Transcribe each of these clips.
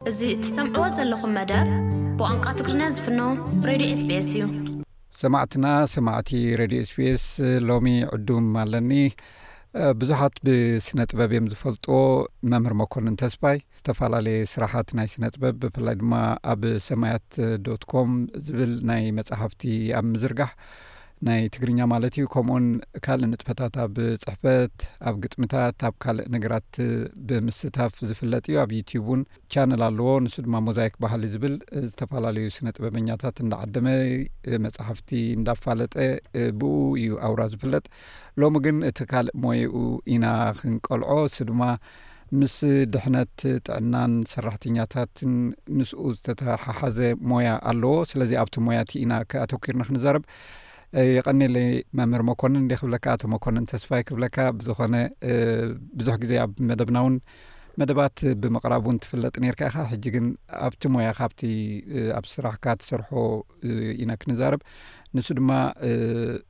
እዚ እትሰምዕዎ ዘለኹም መደብ ብቋንቋ ትግርኛ ዝፍኖ ሬድዮ ኤስቢኤስ እዩ። ሰማዕትና ሰማዕቲ ረድዮ ስፔስ ሎሚ ዕዱም ኣለኒ ብዙሓት ብስነ ጥበብ እዮም ዝፈልጥዎ መምህር መኮንን ተስፋይ ዝተፈላለየ ስራሓት ናይ ስነ ጥበብ ብፍላይ ድማ ኣብ ሰማያት ዶት ኮም ዝብል ናይ መፅሕፍቲ ኣብ ምዝርጋሕ ናይ ትግርኛ ማለት እዩ ከምኡውን ካልእ ንጥፈታት ኣብ ፅሕፈት ኣብ ግጥምታት ኣብ ካልእ ነገራት ብምስታፍ ዝፍለጥ እዩ ኣብ ዩትብ እውን ቻነል ኣለዎ ንሱ ድማ ሞዛይክ ባህሊ ዝብል ዝተፈላለዩ ስነ ጥበበኛታት እንዳዓደመ መፅሓፍቲ እንዳፋለጠ ብኡ እዩ ኣውራ ዝፍለጥ ሎሚ ግን እቲ ካልእ ሞየኡ ኢና ክንቀልዖ እሱ ድማ ምስ ድሕነት ጥዕናን ሰራሕተኛታትን ምስኡ ዝተተሓሓዘ ሞያ ኣለዎ። ስለዚ ኣብቲ ሞያ እቲ ኢና ኣተኪርና ክንዛረብ። የቐኔለይ መምህር መኮንን እንዴ ክብለካ ኣቶ መኮንን ተስፋይ ክብለካ። ብዝኾነ ብዙሕ ግዜ ኣብ መደብና እውን መደባት ብምቕራብ እውን ትፍለጥ ነርካ ኢኻ። ሕጂ ግን ኣብቲ ሞያ ካብቲ ኣብ ስራሕካ ትሰርሖ ኢና ክንዛረብ። ንሱ ድማ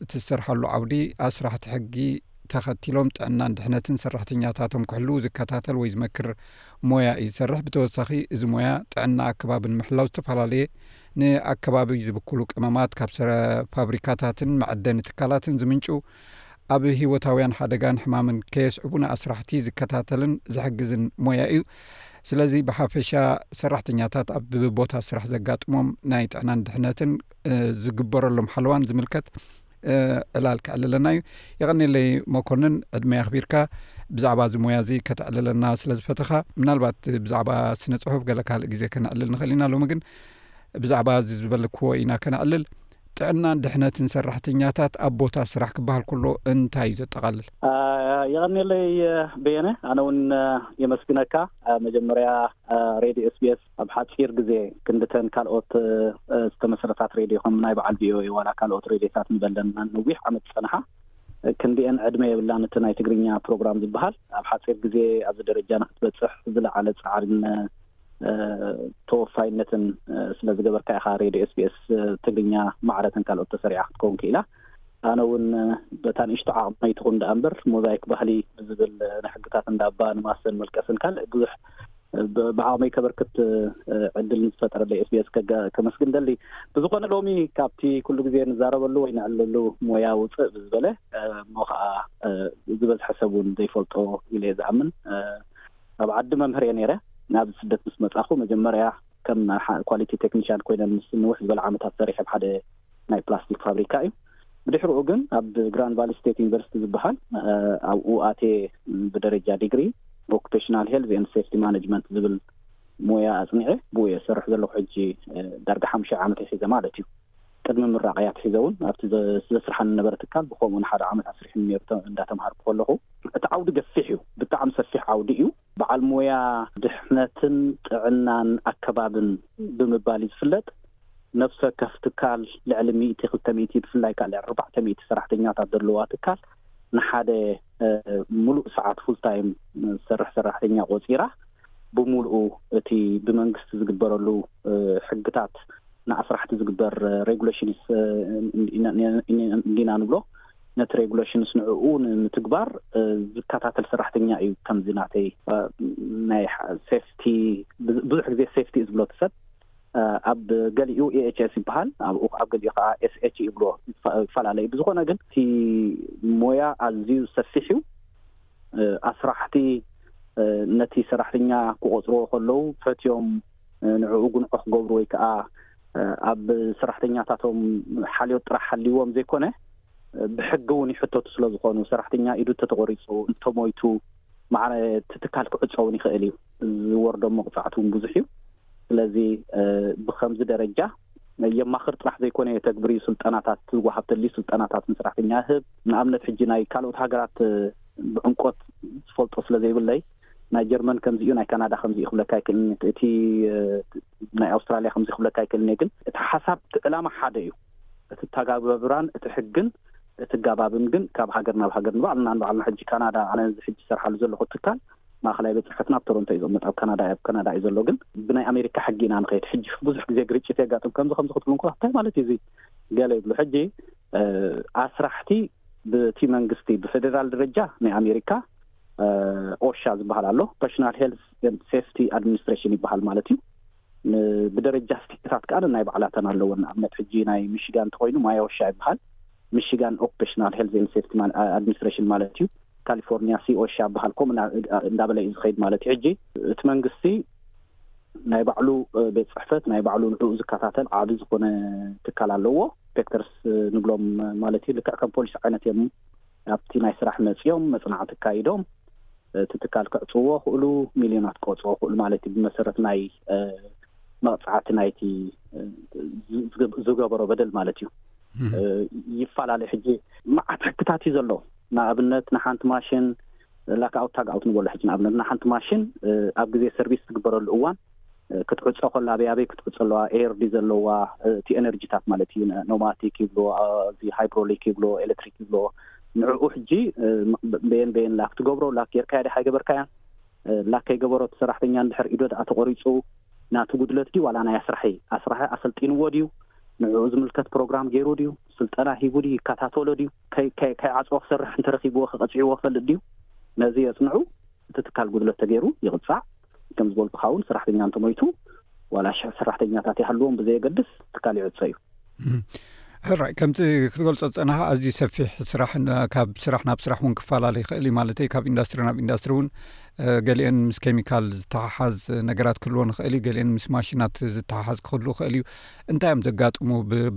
እቲ ዝሰርሓሉ ዓውዲ ኣስራሕቲ ሕጊ ተኸቲሎም ጥዕናን ድሕነትን ሰራሕተኛታቶም ክሕልዉ ዝከታተል ወይ ዝመክር ሞያ እዩ ዝሰርሕ። ብተወሳኺ እዚ ሞያ ጥዕና ኣከባቢ ንምሕላው ዝተፈላለየ ንኣከባቢ ዝብክሉ ቀመማት ካብ ፋብሪካታትን መዐደኒ ትካላትን ዝምንጩ ኣብ ህይወታውያን ሓደጋን ሕማምን ከየስዕቡ ንኣስራሕቲ ዝከታተልን ዝሕግዝን ሞያ እዩ። ስለዚ ብሓፈሻ ሰራሕተኛታት ኣብ ቦታ ስራሕ ዘጋጥሞም ናይ ጥዕናን ድሕነትን ዝግበረሎም ሓለዋን ዝምልከት ዕላል ከዕልለና እዩ የቀኒለይ መኮንን ዕድመ ኣኽቢርካ ብዛዕባ እዚ ሞያ እዚ ከተዕልለና ስለ ዝፈተኻ ምናልባት ብዛዕባ ስነ ፅሑፍ ገለ ካልእ ግዜ ከነዕልል ንኽእል ኢና ሎሚ ግን ብዛዕባ እዚ ዝበልክዎ ኢና ከነዕልል ጥዕናን ድሕነትን ሰራሕተኛታት ኣብ ቦታ ስራሕ ክበሃል ከሎ እንታይ እዩ ዘጠቓልል የቀኒለይ በየነ ኣነ እውን የመስግነካ መጀመርያ ሬድዮ ኤስቢስ ኣብ ሓጺር ግዜ ክንድተን ካልኦት ዝተመስረታት ሬድዮ ከም ናይ በዓል ቪኦኤ ዋላ ካልኦት ሬድዮታት ንበለን ንነዊሕ ዓመት ዝጸንሓ ክንድኤን ዕድመ የብላን እቲ ናይ ትግርኛ ፕሮግራም ዝበሃል ኣብ ሓጺር ግዜ ኣብዚ ደረጃ ንክትበጽሕ ዝለዓለ ጻዕሪን ተወፋይነትን ስለ ዝገበርካ ኢኻ ሬድዮ ኤስቢኤስ ትግርኛ ማዕረ ተን ካልኦት ተሰሪዓ ክትከውን ክኢላ ኣነ እውን በታ ንእሽቶ ዓቕመይ ትኹን ደኣ እምበር ሞዛይክ ባህሊ ብዝብል ንሕግታት እንዳባ ንማሰን መልቀስን ካልእ ብዙሕ ብዓቕመይ ከበርክት ዕድል ንዝፈጠረለይ ኤስቢኤስ ከመስግን ደሊ። ብዝኾነ ሎሚ ካብቲ ኩሉ ግዜ ንዛረበሉ ወይ ነዕልለሉ ሞያ ውጽእ ብዝበለ እሞ ኸኣ ዝበዝሐ ሰብ እውን ዘይፈልጦ ኢለ እየ ዝኣምን ኣብ ዓዲ መምህር እየ ነይረ። ናብዚ ስደት ምስ መጻኹ መጀመርያ ከም ኳሊቲ ቴክኒሻን ኮይነ ምስ ንውሕ ዝበለ ዓመታት ሰሪሐ ኣብ ሓደ ናይ ፕላስቲክ ፋብሪካ እዩ። ብድሕርኡ ግን ኣብ ግራን ቫሊ ስቴት ዩኒቨርሲቲ ዝበሃል ኣብኡ ኣትየ ብደረጃ ዲግሪ ብኦኩፔሽናል ሄልዝ ኤንድ ሴፍቲ ማነጅመንት ዝብል ሞያ ኣፅኒዐ ብኡ እየ ዝሰርሕ ዘለኹ ሕጂ ዳርጋ ሓሙሻይ ዓመተይ ሒዘ ማለት እዩ። ቅድሚ ምራቐይ ኣትሒዘ እውን ኣብቲ ዘስርሓኒ ዝነበረ ትካል ብኸምኡ ንሓደ ዓመት ኣስሪሑኒ ነይሩ እንዳተምሃርኩ ከለኹ። እቲ ዓውዲ ገፊሕ እዩ። ብጣዕሚ ሰፊሕ ዓውዲ እዩ። በዓል ሞያ ድሕነትን ጥዕናን ኣከባብን ብምባል እዩ ዝፍለጥ። ነፍሰከፍ ትካል ልዕሊ ሚእቲ ክልተ ሚእቲ ብፍላይ ከኣ ልዕሊ ኣርባዕተ ሚእቲ ሰራሕተኛታት ዘለዋ ትካል ንሓደ ምሉእ ሰዓት ፉል ታይም ዝሰርሕ ሰራሕተኛ ቆጺራ ብምሉኡ እቲ ብመንግስቲ ዝግበረሉ ሕግታት ንኣስራሕቲ ዝግበር ሬጉሌሽንስ እንዲና ንብሎ ነቲ ሬጉሌሽንስ ንዕኡ ንምትግባር ዝከታተል ሰራሕተኛ እዩ ከምዚ ናተይ ናይ ሴፍቲ ብዙሕ ግዜ ሴፍቲ እዩ ዝብሎ እቲ ሰብ ኣብ ገሊኡ EHS ይበሃል ኣብኡ ኣብ ገሊኡ ከኣ SH ይብልዎ ይፈላለ እዩ ብዝኾነ ግን እቲ ሞያ ኣዝዩ ሰፊሕ እዩ ኣስራሕቲ ነቲ ሰራሕተኛ ክቆጽርዎ ከለዉ ፈትዮም ንዕኡ ጉንዖ ክገብሩ ወይ ከኣ ኣብ ሰራሕተኛታቶም ሓልዮት ጥራሕ ሃልይዎም ዘይኮነ ብሕጊ እውን ይሕተቱ ስለ ዝኾኑ ሰራሕተኛ ኢዱ እንተተቖሪጹ እንተሞይቱ ማዕረ እቲ ትካል ክዕጾ እውን ይኽእል እዩ ዝወርዶም መቕጻዕቲ እውን ብዙሕ እዩ ስለዚ ብኸምዚ ደረጃ የማኽር ጥራሕ ዘይኮነ የተግብር እዩ። ስልጠናታት ዝወሃብ ተልዩ ስልጠናታት ንሰራሕተኛ እህብ። ንኣብነት ሕጂ ናይ ካልኦት ሃገራት ብዕምቆት ዝፈልጦ ስለ ዘይብለይ ናይ ጀርመን ከምዚ እዩ ናይ ካናዳ ከምዚ እዩ ክብለካ ኣይክእልን እቲ ናይ ኣውስትራልያ ከምዚ ክብለካ ኣይክእልን እየ ግን እቲ ሓሳብ እቲ ዕላማ ሓደ እዩ እቲ ተጋብራን እቲ ሕግን እቲ ጋባብን ግን ካብ ሃገር ናብ ሃገር ንባዕልና ንባዕልና ሕጂ ካናዳ ኣነ እዚ ሕጂ ሰርሓሉ ዘለኹ ትካል ማእኸላይ ቤት ፅሕፈትና ኣብ ቶሮንቶ እዩ ዝቕመጥ፣ ኣብ ካናዳ ኣብ ካናዳ እዩ ዘሎ ግን ብናይ ኣሜሪካ ሕጊ ኢና ንኸይድ ሕጂ ብዙሕ ግዜ ግርጭት የጋጥም ከምዚ ከምዚ ክትብሉ እንከለኹ እንታይ ማለት እዩ እዚ ገለ ይብሉ ሕጂ ኣስራሕቲ ብቲ መንግስቲ ብፌዴራል ደረጃ ናይ ኣሜሪካ ኦሻ ዝበሃል ኣሎ ፐርሶናል ሄልዝ ሴፍቲ ኣድሚኒስትሬሽን ይበሃል ማለት እዩ ን ብደረጃ ስቴታት ከኣ ነናይ ባዕላተን ኣለወን። ንኣብነት ሕጂ ናይ ሚሺጋን እንተኾይኑ ማያ ወሻ ይበሃል፣ ሚሺጋን ኦኩፐሽናል ሄልዝ ኤንድ ሴፍቲ ኣድሚኒስትሬሽን ማለት እዩ። ካሊፎርኒያ ሲ ኦሻ ይበሃል። ከምኡ እና እንዳበለ እዩ ዝኸይድ ማለት እዩ። ሕጂ እቲ መንግስቲ ናይ ባዕሉ ቤት ጽሕፈት፣ ናይ ባዕሉ ንዕኡ ዝከታተል ዓቢ ዝኾነ ትካል ኣለዎ። ኢንስፔክተርስ ንብሎም ማለት እዩ። ልክዕ ከም ፖሊስ ዓይነት እዮም። ናብቲ ናይ ስራሕ መጺኦም መጽናዕቲ ኣካይዶም እቲ ትካል ክዕጽውዎ ክእሉ ሚልዮናት ክቆጽቦ ክእሉ ማለት እዩ ብመሰረት ናይ መቕጻዕቲ ናይቲ ዝገበሮ በደል ማለት እዩ ይፈላለ ሕጂ መዓት ሕግታት እዩ ዘሎ ንኣብነት ንሓንቲ ማሽን ላካ ኣውታግ ኣውት ንበሎ ሕጂ ንኣብነት ንሓንቲ ማሽን ኣብ ግዜ ሰርቪስ ዝግበረሉ እዋን ክትዕጾ ከላ ኣበይ ኣበይ ክትዕጾ ኣለዋ ኤር ድዩ ዘለዋ እቲ ኤነርጂታት ማለት እዩ ኖማቲክ ይብልዎ እዚ ሃይድሮሊክ ይብልዎ ኤለትሪክ ይብልዎ ንዕኡ ሕጂ በየን በየን ላክ ትገብሮ ላክ ጌርካያ ድያ ኣይገበርካያን ላክ ከይገበሮት ሰራሕተኛ እንድሕር ኢዶ ድኣ ተቆሪጹ ናቱ ጉድለት ድዩ ዋላ ናይ ኣስራሒ ኣስራሒ ኣሰልጢንዎ ድዩ ንዕኡ ዝምልከት ፕሮግራም ገይሩ ድዩ ስልጠና ሂቡ ድዩ ይከታተሎ ድዩ ከይዓጽዎ ክሰርሕ እንተረኺብዎ ከቐጺዕዎ ክፈልጥ ድዩ ነዚ የጽንዑ እቲ ትካል ጉድለት ተገይሩ ይቕጻዕ ከም ዝበልኩኻ እውን ሰራሕተኛ እንተሞይቱ ዋላ ሽሕ ሰራሕተኛታት ይሃልዎም ብዘየገድስ ትካል ይዕፆ እዩ። ሕራይ ከምቲ ክትገልጾ ዝጸናኻ ኣዝዩ ሰፊሕ ስራሕ ካብ ስራሕ ናብ ስራሕ እውን ክፈላለ ይኽእል እዩ ማለት እዩ ካብ ኢንዳስትሪ ናብ ኢንዳስትሪ እውን ገሊአን ምስ ኬሚካል ዝተሓሓዝ ነገራት ክህልዎ ንኽእል እዩ ገሊአን ምስ ማሽናት ዝተሓሓዝ ክህሉ ይኽእል እዩ እንታይ እዮም ዘጋጥሙ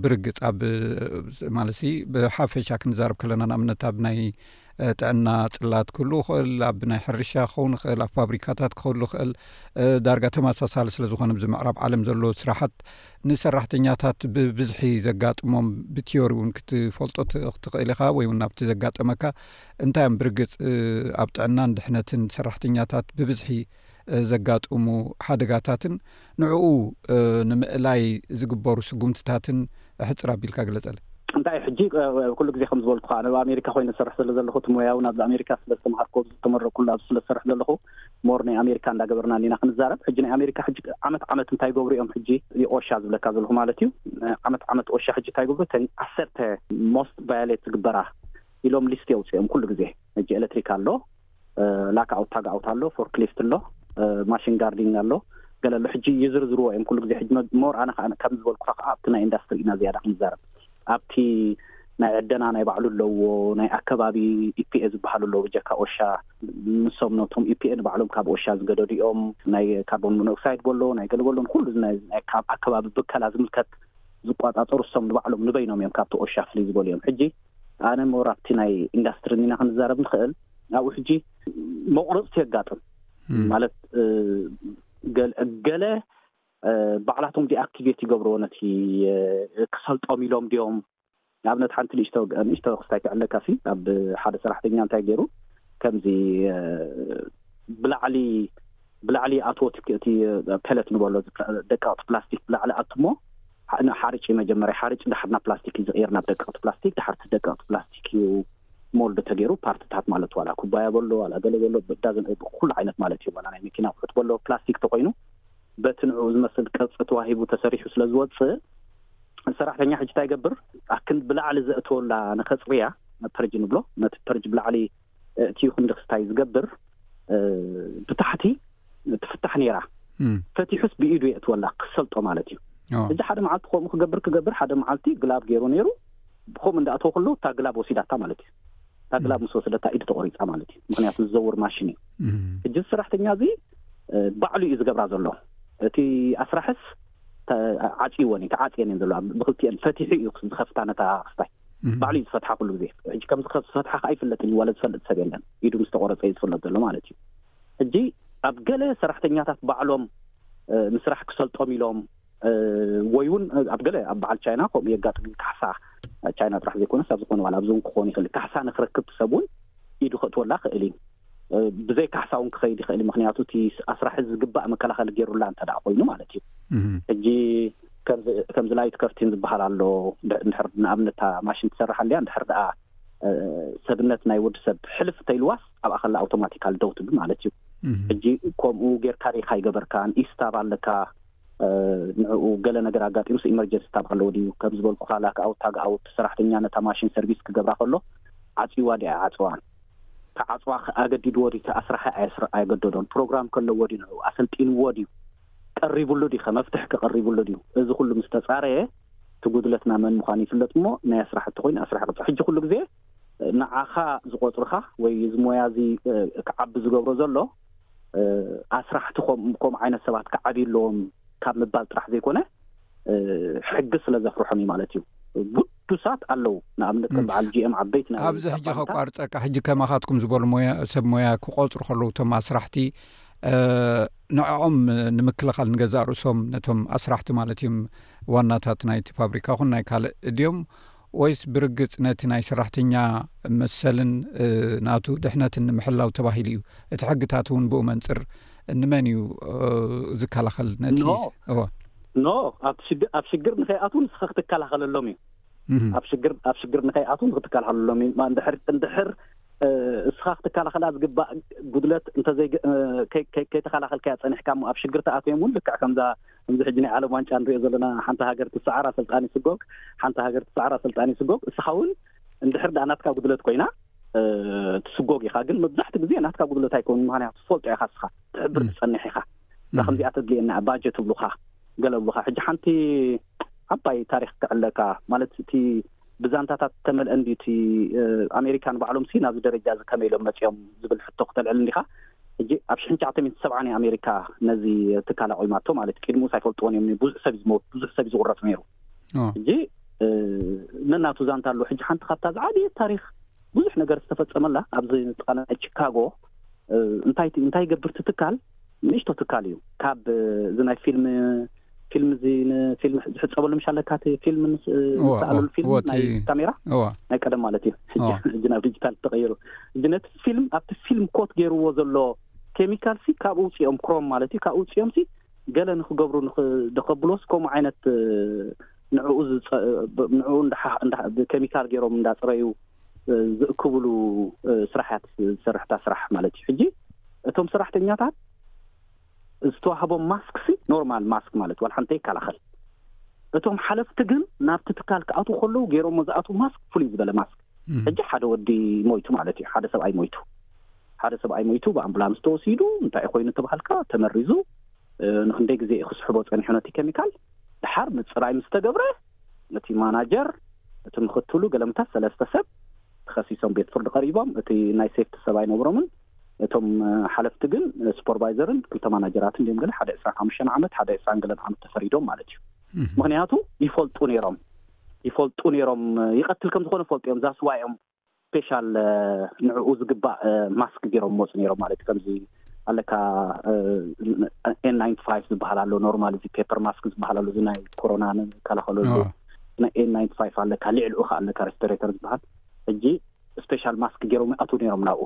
ብርግፅ ኣብ ማለት ብሓፈሻ ክንዛረብ ከለና ንኣብነት ኣብ ናይ ጥዕና ጽላት ክህሉ ይኽእል፣ ኣብ ናይ ሕርሻ ክኸውን ይኽእል፣ ኣብ ፋብሪካታት ክህሉ ይኽእል፣ ዳርጋ ተመሳሳሊ ስለ ዝኾነ ኣብዚ ምዕራብ ዓለም ዘሎ ስራሓት ንሰራሕተኛታት ብብዝሒ ዘጋጥሞም ብትዮሪ እውን ክትፈልጦ ክትኽእል ኢኻ ወይ እውን ናብቲ ዘጋጠመካ እንታይ እዮም ብርግጽ ኣብ ጥዕናን ድሕነትን ሰራሕተኛታት ብብዝሒ ዘጋጥሙ ሓደጋታትን ንዕኡ ንምእላይ ዝግበሩ ስጉምትታትን ሕጽር ኣቢልካ ግለጸለይ። እንታይ እዩ ሕጂ ኩሉ ግዜ ከም ዝበልኩኻ ኣብ ኣሜሪካ ኮይነ ዝሰርሕ ስለ ዘለኹ እቲ ሞያ እውን ኣብዚ ኣሜሪካ ስለ ዝተምሃርኩዎ ኣብዚ ዝተመረቅኩሉ ኣብዚ ስለ ዝሰርሕ ዘለኹ ሞር ናይ ኣሜሪካ እንዳገበርና እንዲና ክንዛረብ ሕጂ ናይ ኣሜሪካ ሕጂ ዓመት ዓመት እንታይ ይገብሩ እዮም ሕጂ እዩ ኦሻ ዝብለካ ዘለኹ ማለት እዩ ዓመት ዓመት ኦሻ ሕጂ እንታይ ይገብሩ እተን ዓሰርተ ሞስት ቫዮሌት ዝግበራ ኢሎም ሊስት የውፅኦም ኩሉ ግዜ ሕጂ ኤሌክትሪክ ኣሎ ላክኣውት ታግኣውት ኣሎ ፎርክሊፍት ኣሎ ማሽን ጋርዲንግ ኣሎ ገለ ኣሎ ሕጂ ይዝርዝርዎ እዮም ኩሉ ግዜ ሕጂ ሞር ኣነ ከዓ ከም ዝበልኩካ ከዓ ኣብቲ ናይ ኢንዳስትሪ ኢና ዝያዳ ክንዛረብ ኣብቲ ናይ ዕደና ናይ ባዕሉ ኣለዎ ናይ ኣከባቢ ኢፒኤ ዝበሃሉ ኣለዎ ብጀካ ኦሻ ንሶም ነቶም ኢፒኤ ንባዕሎም ካብ ኦሻ ዝገደዱ እዮም ናይ ካርቦን ሞኖክሳይድ በሎ ናይ ገለ በሎ ንኩሉ ናይ ኣከባቢ ብከላ ዝምልከት ዝቋጻጸሩ እሶም ንባዕሎም ንበይኖም እዮም ካብቲ ኦሻ ፍልይ ዝበሉ እዮም ሕጂ ኣነ ሞር ኣብቲ ናይ ኢንዳስትሪ ኢና ክንዛረብ ንኽእል ኣብኡ ሕጂ መቑርጽቲ የጋጥም ማለት ገለ ባዕላቶም ዲኣክቲቬት ይገብርዎ ነቲ ክሰልጦም ኢሎም ድዮም ንኣብነት ሓንቲ ንእሽቶ ንእሽቶ ክስታይ ክዕለካሲ ኣብ ሓደ ሰራሕተኛ እንታይ ጌሩ ከምዚ ብላዕሊ ብላዕሊ ይኣትዎ እቲ እቲ ፐለት ንበሎ እዚ ደቀቕቲ ፕላስቲክ ብላዕሊ ኣቱሞ ሓርጭ እዩ መጀመርያ ሓርጭ ድሓር ናብ ፕላስቲክ እዩ ዝቕየር ናብ ደቀቕቲ ፕላስቲክ ድሓር እቲ ደቀቕቲ ፕላስቲክ እዩ ሞልድ ተገይሩ ፓርትታት ማለት ዋላ ኩባያ በሎ ዋላ ገለ በሎ ዳዝን ኩሉ ዓይነት ማለት እዩ ዋላ ናይ መኪና ኣቑሑት በሎ ፕላስቲክ ተኾይኑ በቲ ንዕኡ ዝመስል ቅርፂ ተዋሂቡ ተሰሪሑ ስለ ዝወፅእ ሰራሕተኛ ሕጂ እንታይ ይገብር ኣክንዲ ብላዕሊ ዘእትወላ ንከጽርያ ፐርጅ ንብሎ ነቲ ፐርጅ ብላዕሊ እእትዩ ክንዲ ክስታይ ዝገብር ብታሕቲ ትፍታሕ ነይራ ፈቲሑስ ብኢዱ የእትወላ ክሰልጦ ማለት እዩ እዚ ሓደ መዓልቲ ከምኡ ክገብር ክገብር ሓደ መዓልቲ ግላብ ገይሩ ነይሩ ብከምኡ እንዳእተወ ከለዉ እታ ግላብ ወሲዳታ ማለት እዩ እታ ግላብ ምስ ወሰደታ ኢዱ ተቆሪጻ ማለት እዩ ምክንያቱ ዝዘውር ማሽን እዩ ሕጂ እዚ ሰራሕተኛ እዚ ባዕሉ እዩ ዝገብራ ዘሎ እቲ ኣስራሕስ ዓጽይወን እዩ ተዓጽየን እየን ዘለዋ ብክልቲኤን ፈቲሑ እዩ ዝኸፍታ ነታ ክስታይ ባዕሉ እዩ ዝፈትሓ ኩሉ ግዜ ሕጂ ከምዚ ዝፈትሓ ከዓ ይፍለጥ እዩ ዋለ ዝፈልጥ ሰብ የለን ኢዱ ምስ ተቆረጸ እዩ ዝፍለጥ ዘሎ ማለት እዩ ሕጂ ኣብ ገለ ሰራሕተኛታት ባዕሎም ምስራሕ ክሰልጦም ኢሎም ወይ እውን ኣብ ገለ ኣብ በዓል ቻይና ከምኡ የጋጥም እዩ ካሕሳ ቻይና ጥራሕ ዘይኮነስ ኣብ ዝኾነ በዓል ኣብዚ እውን ክኾን ይኽእል ካሕሳ ንክረክብ እቲ ሰብ እውን ኢዱ ክእትወላ ክእል እዩ ብዘይ ካሕሳ እውን ክኸይድ ይኽእል እዩ ምክንያቱ እቲ ኣስራሒ ዝግባእ መከላኸሊ ገይሩላ እንተ ኮይኑ ማለት እዩ ሕጂ ከምዚ ላይት ከርቲን ዝበሃል ኣሎ ድሕር ንኣብነት ማሽን ትሰርሕ ኣልያ ድሕር ደኣ ሰብነት ናይ ወዲ ሰብ ሕልፍ እንተይልዋስ ኣብኣ ከላ ኣውቶማቲካል ደው ትብል ማለት እዩ ሕጂ ከምኡ ጌርካ ሪኢካ ይገበርካን ኢስታብ ኣለካ ንዕኡ ገለ ነገር ኣጋጢሙስ ኢመርጀንሲ ታብ ኣለዎ ድዩ ከም ዝበልኩኻ ላክ ኣውት ታግ ኣውት ሰራሕተኛ ነታ ማሽን ሰርቪስ ክገብራ ከሎ ዓጽይዋ ድዩ ኣይዓጸዋን ክዓጽዋ ኣገዲድዎ ድዩ እቲ ኣስራሒ ኣየገደዶን ፕሮግራም ከለዎ ድዩ ንዕኡ ኣሰልጢንዎ ድዩ ቀሪብሉ ድዩኸ መፍትሕ ክቐሪብሉ ድዩ እዚ ኩሉ ምስ ተጻረየ እቲ ጉድለትና መን ምዃኑ ይፍለጥ እሞ ናይ ኣስራሒ እንተኾይኑ ኣስራሒ ክጽ ሕጂ ኩሉ ግዜ ንዓኻ ዝቆጽርኻ ወይ እዚ ሞያ እዚ ክዓቢ ዝገብሮ ዘሎ ኣስራሕቲ ከምኡ ዓይነት ሰባት ክዓብዩ ኣለዎም ካብ ምባል ጥራሕ ዘይኮነ ሕጊ ስለ ዘፍርሖም እዩ ማለት እዩ። ግዱሳት ኣለው ንኣብነት ከም በዓል GM ዓበይቲ ናይ ኣብዚ ሕጂ ከቋርጸካ ሕጂ ከማኻትኩም ዝበሉ ሞያ ሰብ ሞያ ክቆጽሩ ከለው እቶም ኣስራሕቲ ንዕኦም ንምክልኻል ንገዛእ ርእሶም ነቶም ኣስራሕቲ ማለት እዩም ዋናታት ናይቲ ፋብሪካ ኹን ናይ ካልእ ድዮም ወይስ ብርግጽ ነቲ ናይ ሰራሕተኛ መሰልን ናቱ ድሕነትን ንምሕላው ተባሂሉ እዩ? እቲ ሕግታት እውን ብኡ መንጽር ንመን እዩ ዝከላኸል? ነቲ ን እወ። ን ኣብ ሽግ ኣብ ሽግር ንኸይኣትዉ ንስኻ ክትከላኸለሎም እዩ። እህ። ኣብ ሽግር ኣብ ሽግር ንኸይኣትዉ ንክትከላኸለሎም እዩ። እማ እንድሕር እንድሕር እስኻ ክትከላኸላ ዝግባእ ጉድለት እንተዘይ ከይ ከይ ከይተኸላኸልካያ ጸኒሕካ እሞ ኣብ ሽግር ተኣትዮም እውን ልክዕ ከምዛ ከምዚ ሕጂ ናይ ዓለም ዋንጫ ንሪኦ ዘለና ሓንቲ ሃገር ትስዓር ኣሰልጣኒ ስጎግ ሓንቲ ሃገር ትስዓር ኣሰልጣኒ ስጎግ እስኻ እውን እንድሕር ደኣ ናትካ ጉድለት ኮይና ትስጎግ ኢኻ ግን መብዛሕትኡ ግዜ ናትካ ጉድለት ኣይኮኑ ምክንያቱ ትፈልጦ ኢኻ እስኻ ትሕብር ትጸንሕ ኢኻ እዛ ከምዚኣ ተድልየና ባጀት እብሉኻ ገለ እብሉኻ ሕጂ ሓንቲ ዓባይ ታሪክ ክዕለካ ማለት እቲ ብዛንታታት ዝተመልአ እንድዩ እቲ ኣሜሪካ ንባዕሎምሲ ናብዚ ደረጃ እዚ ከመይ ኢሎም መጺኦም ዝብል ሕቶ ክተልዕል እንዲኻ ሕጂ ኣብ ሽሕን ትሽዓተ ሚእትን ሰብዓን እያ ኣሜሪካ ነዚ ትካል ኣቑማቶ ማለት ቅድሙስ ኣይፈልጥዎን እዮም ነይሩ ብዙሕ ሰብ እዩ ዝመውት ብዙሕ ሰብ እዩ ዝቑረጽ ነይሩ ሕጂ ነናቱ ዛንታ ኣሎ ሕጂ ሓንቲ ካብታ ዝዓበየት ታሪኽ ብዙሕ ነገር ዝተፈፀመላ ኣብዚ ጥቃ ናይ ቺካጎ እንታይ እንታይ ይገብር እቲ ትካል ንእሽቶ ትካል እዩ ካብ እዚ ናይ ፊልም ፊልም እዚ ንፊልም ዝሕፀበሉ ምሽ ኣለካ እቲ ፊልም ንሰኣለሉ ፊልም ናይ ካሜራ ናይ ቀደም ማለት እዩ ሕጂ ናብ ዲጂታል ዝተቀየሩ እዚ ነቲ ፊልም ኣብቲ ፊልም ኮት ገይርዎ ዘሎ ኬሚካል ሲ ካብኡ ውፅኦም ክሮም ማለት እዩ ካብኡ ውፅኦም ሲ ገለ ንክገብሩ ንክደከብሉዎስ ከምኡ ዓይነት ንዕኡ ንዕኡ ብኬሚካል ገይሮም እንዳፅረዩ ዝእክብሉ ስራሕ እያ ዝሰርሕ እታ ስራሕ ማለት እዩ ሕጂ እቶም ሰራሕተኛታት ዝተዋህቦም ማስክሲ ኖርማል ማስክ ማለት ዋላ ሓንቲ ይከላኸል እቶም ሓለፍቲ ግን ናብቲ ትካል ክኣትዉ ከለዉ ገይሮሞ ዝኣትዉ ማስክ ፍሉይ ዝበለ ማስክ ሕጂ ሓደ ወዲ ሞይቱ ማለት እዩ ሓደ ሰብኣይ ሞይቱ ሓደ ሰብኣይ ሞይቱ ብኣምቡላንስ ተወሲዱ እንታይ እዩ ኮይኑ ተባሃልካ ተመሪዙ ንክንደይ ግዜ እዩ ክስሕቦ ፀኒሑ ነቲ ኬሚካል ድሓር ምፅራይ ምስ ተገብረ ነቲ ማናጀር እቲ ምክትሉ ገለምታት ሰለስተ ሰብ ተኸሲሶም ቤት ፍርዲ ቀሪቦም እቲ ናይ ሴፍቲ ሰብ ኣይነብሮምን እቶም ሓለፍቲ ግን ሱፐርቫይዘርን ክልተ ማናጀራትን ድዮም ገለ ሓደ ዕስራን ሓሙሽተን ዓመት ሓደ ዕስራን ገለን ዓመት ተፈሪዶም ማለት እዩ ምክንያቱ ይፈልጡ ነይሮም ይፈልጡ ነይሮም ይቀትል ከም ዝኾነ ፈልጡ እዮም ዛስዋ እዮም ስፔሻል ንዕኡ ዝግባእ ማስክ ገይሮም መፁ ነይሮም ማለት እዩ ከምዚ ኣለካ ኤን ናይንቲ ፋይቭ ዝበሃል ኣሎ ኖርማል እዚ ፔፐር ማስክ ዝበሃል ኣሎ እዚ ናይ ኮሮና ንከላኸለሉ ናይ ኤን ናይንቲ ፋይቭ ኣለካ ልዕልኡ ከዓ ኣለካ ሬስፐሬተር ዝበሃል ሕጂ ስፔሻል ማስክ ገይሮም ይኣትው ነይሮም ናብኡ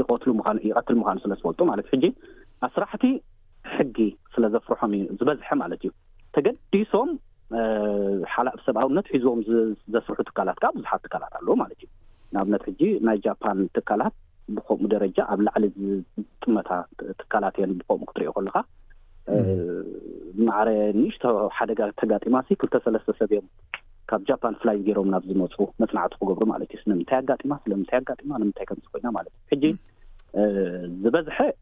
ይቐትሉ ምዃኑ ይቐትል ምዃኑ ስለ ዝፈልጡ ማለት ሕጂ ኣስራሕቲ ሕጊ ስለ ዘፍርሖም እዩ ዝበዝሐ ማለት እዩ ተገዲሶም ሓላእፍ ሰብኣውነት ሒዞም ዘስርሑ ትካላት ከዓ ብዙሓት ትካላት ኣለዉ ማለት እዩ ንኣብነት ሕጂ ናይ ጃፓን ትካላት ብከምኡ ደረጃ ኣብ ላዕሊ ዝጥመታ ትካላት እየን ብከምኡ ክትሪኦ ከለካ ማዕረ ንእሽቶ ሓደጋ ተጋጢማሲ ክልተ ሰለስተ ሰብ እዮም ካብ ጃፓን ፍላይ ገይሮም ናብ ዝመፁ መፅናዕቲ ክገብሩ ማለት እዩ ንምንታይ ኣጋጢማ ስለምንታይ ኣጋጢማ ንምንታይ ከምዚ ኮይና ማለት እዩ ሕጂ ዝበዝሐ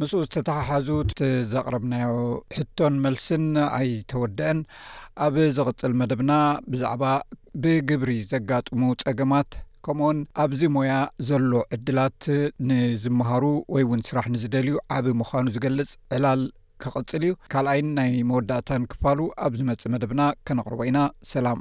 ምስኡ ዝተተሓሓዙ እቲ ዘቕረብናዮ ሕቶን መልስን ኣይተወደአን ኣብ ዝቕፅል መደብና ብዛዕባ ብግብሪ ዘጋጥሙ ፀገማት ከምኡ ውን ኣብዚ ሞያ ዘሎ ዕድላት ንዝመሃሩ ወይ ውን ስራሕ ንዝደልዩ ዓብ ምዃኑ ዝገልፅ ዕላል ክቕፅል እዩ ካልኣይን ናይ መወዳእታን ክፋሉ ኣብ ዝመፅ መደብና ከነቕርቦ ኢና ሰላም